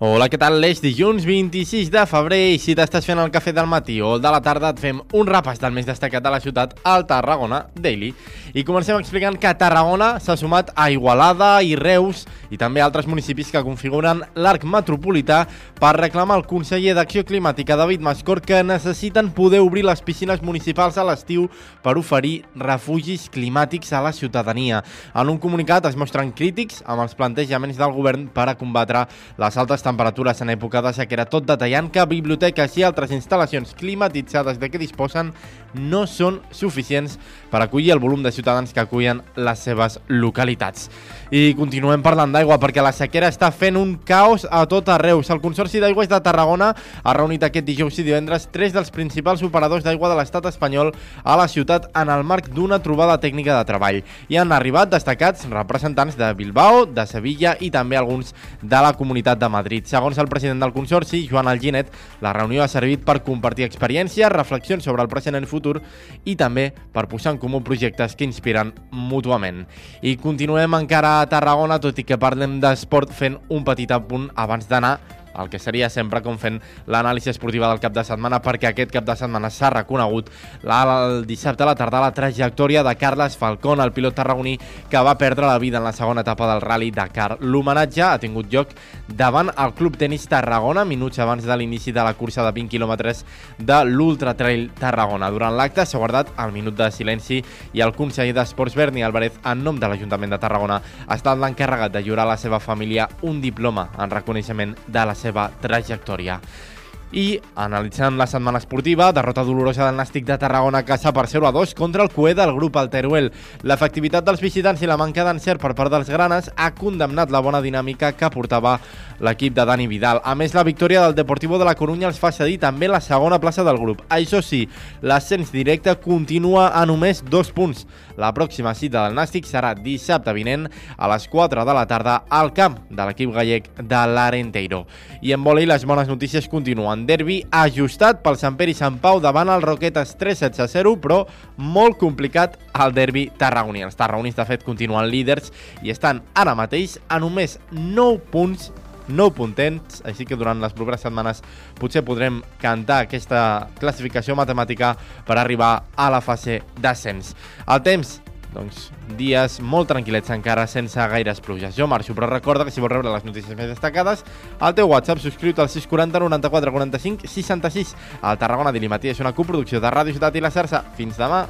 Hola, què tal? L'eix dilluns 26 de febrer i si t'estàs fent el cafè del matí o el de la tarda et fem un repàs del més destacat de la ciutat al Tarragona Daily. I comencem explicant que Tarragona s'ha sumat a Igualada i Reus i també altres municipis que configuren l'arc metropolità per reclamar al conseller d'Acció Climàtica David Mascor que necessiten poder obrir les piscines municipals a l'estiu per oferir refugis climàtics a la ciutadania. En un comunicat es mostren crítics amb els plantejaments del govern per a combatre les altes temperatures temperatures en època de sequera, tot detallant que biblioteques i altres instal·lacions climatitzades de què disposen no són suficients per acollir el volum de ciutadans que acullen les seves localitats. I continuem parlant d'aigua perquè la sequera està fent un caos a tot arreu. El Consorci d'Aigües de Tarragona ha reunit aquest dijous i divendres tres dels principals operadors d'aigua de l'estat espanyol a la ciutat en el marc d'una trobada tècnica de treball. Hi han arribat destacats representants de Bilbao, de Sevilla i també alguns de la Comunitat de Madrid. Segons el president del Consorci, Joan Alginet, la reunió ha servit per compartir experiències, reflexions sobre el present i futur i també per posar en comú projectes que inspiren mútuament. I continuem encara a Tarragona, tot i que parlem d'esport fent un petit apunt abans d'anar el que seria sempre com fent l'anàlisi esportiva del cap de setmana, perquè aquest cap de setmana s'ha reconegut el dissabte a la tarda la trajectòria de Carles Falcón, el pilot tarragoní que va perdre la vida en la segona etapa del Rally Dakar. L'homenatge ha tingut lloc davant el Club Tenis Tarragona, minuts abans de l'inici de la cursa de 20 quilòmetres de l'Ultra Trail Tarragona. Durant l'acte s'ha guardat el minut de silenci i el conseller d'Esports Berni Álvarez, en nom de l'Ajuntament de Tarragona, ha estat l'encarregat de lliurar a la seva família un diploma en reconeixement de la seva trajectòria. I, analitzant la setmana esportiva, derrota dolorosa del Nàstic de Tarragona a casa per 0 a 2 contra el Cué del grup Alteruel. L'efectivitat dels visitants i la manca d'encert per part dels granes ha condemnat la bona dinàmica que portava l'equip de Dani Vidal. A més, la victòria del Deportivo de la Corunya els fa cedir també la segona plaça del grup. Això sí, l'ascens directe continua a només dos punts. La pròxima cita del Nàstic serà dissabte vinent a les 4 de la tarda al camp de l'equip gallec de l'Arenteiro. I en voli les bones notícies continuen. Derbi ajustat pel Sant Pere i Sant Pau davant el Roquetes 3-16 0, però molt complicat el derbi tarragoní. Els tarragonis, de fet, continuen líders i estan ara mateix a només 9 punts 9 puntents, així que durant les properes setmanes potser podrem cantar aquesta classificació matemàtica per arribar a la fase d'ascens. El temps, doncs, dies molt tranquil·lets encara sense gaires pluges. Jo marxo, però recorda que si vols rebre les notícies més destacades, al teu WhatsApp subscriu-te al 640 94 45 66. El Tarragona Dili Matí és una coproducció de Ràdio Ciutat i la Cersa. Fins demà!